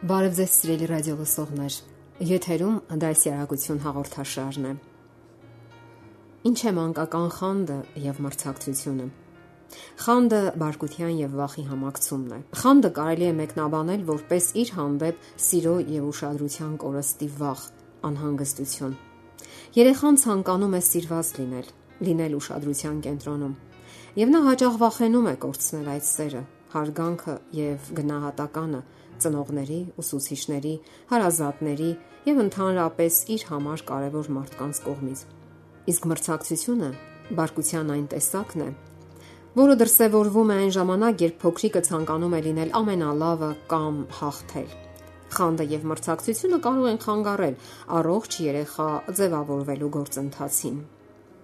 Բարև ձեզ սիրելի ռադիո լսողներ։ Եթերում դասյարակություն հաղորդաշարն է։ Ինչ է մանկական խանդը եւ մրցակցությունը։ Խանդը բարկության եւ վախի համակցումն է։ Խանդը կարելի է մեկնաբանել որպես իր հանդեպ սիրո եւ ուշադրության կորստի վախ, անհանգստություն։ Երեխան ցանկանում է սիրված լինել, լինել ուշադրության կենտրոնում, եւ նա հաճախ վախենում է կորցնել այդ սերը, հարգանքը եւ գնահատականը ծնողների, ուսուցիչների, հարազատների եւ ընդհանրապես իր համար կարևոր մարդկանց կողմից։ Իսկ մրցակցությունը բարկության այն տեսակն է, որը դրսևորվում է այն ժամանակ, երբ փոքրիկը ցանկանում է լինել ամենալավը կամ հաղթել։ Խանդը եւ մրցակցությունը կարող են խանգարել առողջ երեխա ձևավորվելու գործընթացին։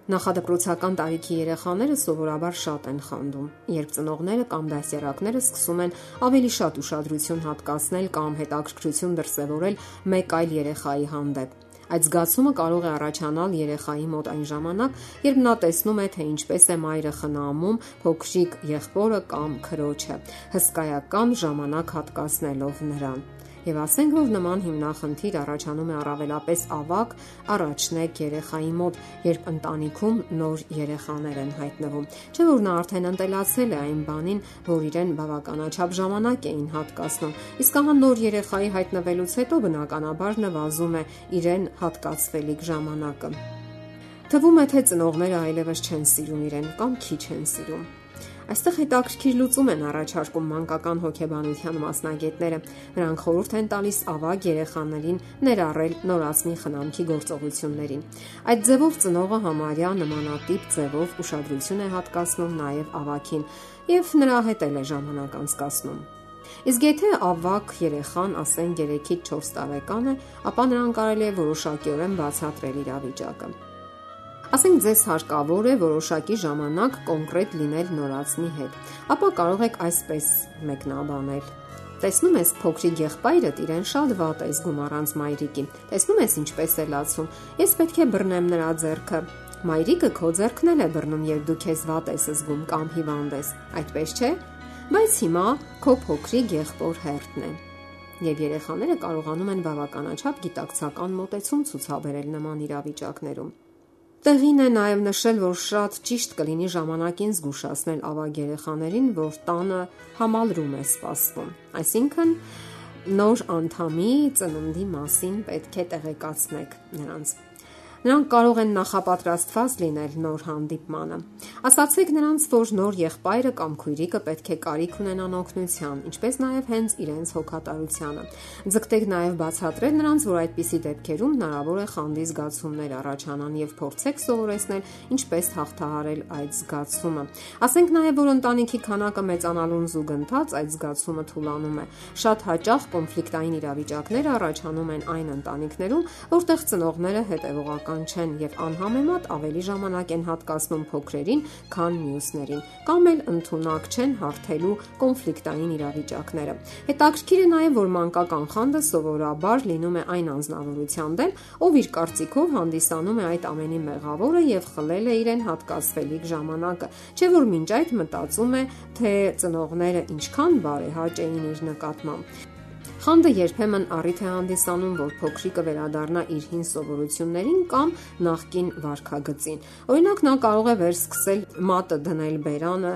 Նախադպրոցական տարիքի երեխաները սովորաբար շատ են խանդում, երբ ծնողները կամ դասերակները սկսում են ավելի շատ ուշադրություն հատկացնել կամ հետաքրքրություն դրսևորել մեկ այլ երեխայի հանդեպ։ Այդ զգացումը կարող է առաջանալ երեխայի մոտ այն ժամանակ, երբ նա տեսնում է, թե ինչպես է մայրը խնամում փոքրիկ եղբորը կամ քրոջը, հսկայական ժամանակ հատկացնելով նրան։ Եվ ասենք, որ նման հիմնախնդիր առաջանում է առավելապես ավակ առաջնեկ երեխայի մոտ, երբ ընտանիքում նոր երեխաներ են հայտնվում։ Չէ՞ որ նա արդեն ընտելացել է այն բանին, որ իրեն բավականաչափ ժամանակ էին հատկացնում։ Իսկ ահա նոր երեխայի հայտնվելուց հետո բնականաբար նվազում է իրեն հատկացվելիք ժամանակը։ Թվում է, թե ծնողները այլևս չեն սիրում իրեն կամ քիչ են սիրում։ Այստեղ հետաքրքիր լուծում են առաջարկում մանկական հոգեբանության մասնագետները։ Նրանք խորհուրդ են տալիս ավագ երեխաներին ներառել նորածնի խնամքի գործողություններին։ Այդ ձևով ծնողը համարյա նմանատիպ ձևով ուշադրություն է հատկացնում նաև ավակին եւ նրա հետ էլ է ժամանակ անցկасնում։ Իսկ եթե ավակ երեխան, ասեն 3-ից 4 տարեկան է, ապա նրան կարելի է որոշակիորեն բացատրել իրավիճակը։ Ասենք ձեզ հարկավոր է որոշակի ժամանակ կոնկրետ լինել նորածնի հետ, ապա կարող եք այսպես մեկնաբանել. Տեսնում ես փոքրիկ եղբայրդ իրեն շատ վատ է զգում առանց մայրիկի։ Տեսնում ես ինչպես է լացում։ Ես պետք է բռնեմ նրա ձեռքը։ Մայրիկը քո ձեռքն էլ է բռնում, երբ դու քեզ վատ ես զգում կամ հիվանդ ես։ Այդպես չէ։ Բայց հիմա քո փոքրիկ եղբոր հերթն է։ Եվ երեխաները կարողանում են բավականաչափ գիտակցական մոտեցում ցուցաբերել նման իրավիճակներում։ Տեղին է նաև նշել, որ շատ ճիշտ կլինի ժամանակին զգուշացնել ավագ երեխաներին, որ տանը համալրում է սպասվում։ Այսինքն նոր անդամի ծննդի մասին պետք է տեղեկացնեք նրանց։ Նրանք կարող են նախապատրաստված լինել նոր հանդիպմանը։ Ասացեք նրանց, որ նոր եղբայրը կամ քույրիկը պետք է կարիք ունենան օգնության, ինչպես նաև հենց իրենց հոգատարությանը։ Ձգտեք նաև բացատրել նրանց, որ այդպիսի դեպքերում հնարավոր է խանդի զգացումներ առաջանան եւ փորձեք սովորեցնել ինչպես հաղթահարել այդ զգացումը։ Ասենք նաև, որ ընտանիքի քանակը մեծանալուն զուգընթաց այդ զգացումը թուլանում է։ Շատ հաճախ կոնֆլիկտային իրավիճակներ առաջանում են այն ընտանիքներում, որտեղ ծնողները հետևողական բավական չեն եւ անհամեմատ ավելի ժամանակ են հատկացնում փոքրերին, քան մյուսներին, կամ էլ ընդունակ չեն հարթելու կոնֆլիկտային իրավիճակները։ Հետաքրքիր է նաեւ, որ մանկական խանդը սովորաբար լինում է այն անznավորության դեմ, ով իր կարծիքով հանդիսանում է այդ ամենի մեղավորը եւ խլել է իրեն հատկացվելիք ժամանակը։ Չէ որ մինչ այդ մտածում է, թե ծնողները ինչքան բարեհաճ էին իր նկատմամբ։ Խանդը երբեմն առիթ է հանդիսանում, որ փոքրիկը վերադառնա իր հին սովորություններին կամ նախկին վարքագծին։ Օրինակ նա կարող է վերսկսել մատը դնել բերանը,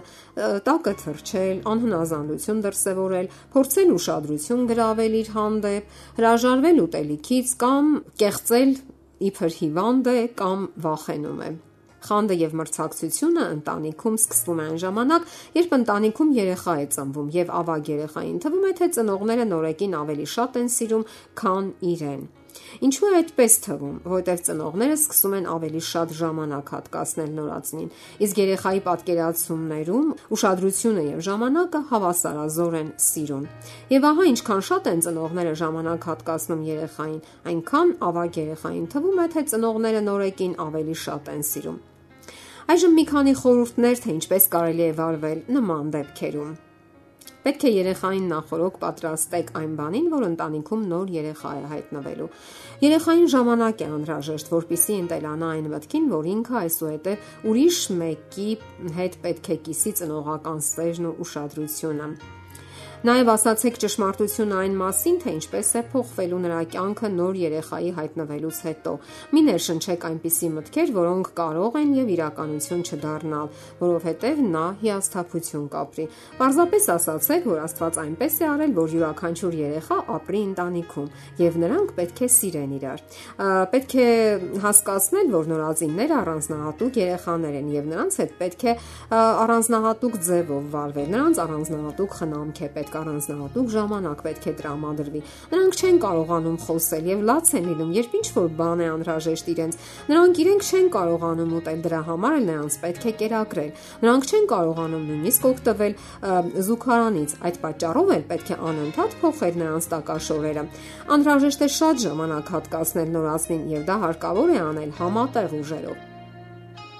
տակը թրջել, անհնազանդություն դրսևորել, փորձել ուշադրություն գրավել իր հանդեպ, հրաժարվել ուտելիքից կամ կեղծել իբր հիվանդ է կամ վախենում է։ Խանդը եւ մրցակցությունը ընտանիքում սկսվում է այն ժամանակ, երբ ընտանիքում երեխա է ծնվում եւ ավագ երեխային թվում է թե ծնողները նորեկին ավելի շատ են սիրում, քան իրեն։ Ինչու է այդպես թվում, որովհետև ծնողները սկսում են ավելի շատ ժամանակ հատկացնել նորածնին, իսկ երեխայի պատկերացումներում ուշադրությունը եւ ժամանակը հավասարազոր են սիրուն։ Եվ ահա ինչքան շատ են ծնողները ժամանակ հատկացնում երեխային, այնքան ավագ երեխային թվում է, թե ծնողները նորեկին ավելի շատ են սիրում։ Այժմ մի քանի խորհուրդներ, թե ինչպես կարելի է վարվել նման դեպքերում։ Պետք է երեխային նախորոք պատրաստեք այն բանին, որ ընտանիքում նոր երեխա է հայտնվելու։ Երեխային ժամանակ է անհրաժեշտ, որpիսի ընտելանա այն մտքին, որ ինքը այսուհետև ուրիշ մեկի հետ պետք է կիսի ծնողական սերն ու ուշադրությունը։ Նաև ասացեք ճշմարտությունը այն մասին, թե ինչպես է փոխվելու նրա կյանքը նոր երեխայի հայտնվելուց հետո։ Մի ներշնչեք այնպիսի մտքեր, որոնք կարող են եւ իրականություն չդառնալ, որովհետեւ նա հիասթափություն կապրի։ Պարզապես ասացեք, որ Աստված այնպես է արել, որ յուրաքանչյուր երեխա ապրի ընտանիքում եւ նրանք պետք է սիրեն իրար։ Պետք է հասկացնել, որ նորածինները առանձնահատուկ երեխաներ են եւ նրանց հետ պետք է առանձնահատուկ ձևով վարվել։ Նրանց առանձնահատուկ խնամք է պետք պետք առանձնահատուկ ժամանակ պետք է տրամադրվի։ Նրանք չեն կարողանում խոսել եւ լաց են լինում, երբ ինչ որ բան է անհրաժեշտ իրենց։ Նրանք իրենք չեն կարողանում ուտել, դրա համար էլ նրանց պետք է կերակրել։ Նրանք չեն կարողանում նույնիսկ օգտվել զուգարանից։ Այդ պատճառով էլ պետք է անընդհատ փոխել նրանց տակաշորերը։ Անհրաժեշտ է շատ ժամանակ հատկացնել նորածին եւ դա հարկավոր է անել համատեղ ուժերով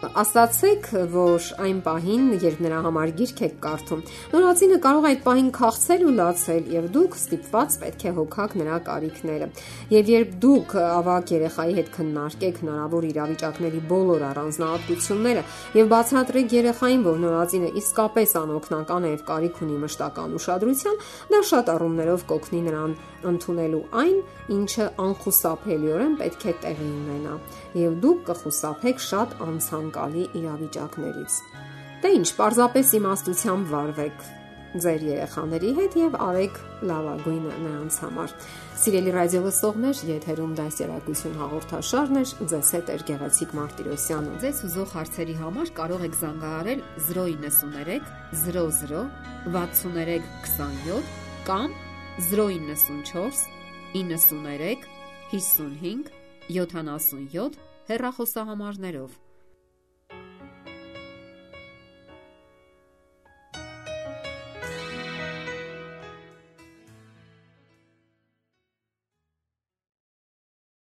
ասացեք, որ այն պահին, երբ նրա համար գիրք եք կարդում, նորածինը կարող է այդ պահին քաղցել ու լացել եւ դուք ստիպված պետք է հոգաք նրա կարիքները։ Եվ երբ դուք ավակ երեխայի հետ քննարկեք հնարավոր իրավիճակների բոլոր առանձնահատկությունները եւ բացատրեք երեխային, որ նորածինը իսկապես անօգնական է եւ կարիք ունի մշտական ուշադրության, դա շատ առումներով կօգնի նրան ընդունելու այն, ինչը անխուսափելիորեն պետք է տեղի ունենա, եւ դուք կխուսափեք շատ անցանկալի իրավիճակներից։ Դե ինչ, պարզապես իմաստությամբ վարվեք ձեր երեխաների հետ եւ արեք լավագույնը նրանց համար։ Սիրելի ռադիո լսողներ, եթերում դասերակցություն հաղորդաշարն է, ձեզ հետ է Գեղեցիկ Մարտիրոսյանը։ Ձեզ ուզող հարցերի համար կարող եք զանգահարել 093 00 63 27 կամ 094 93 55 77 հեռախոսահամարներով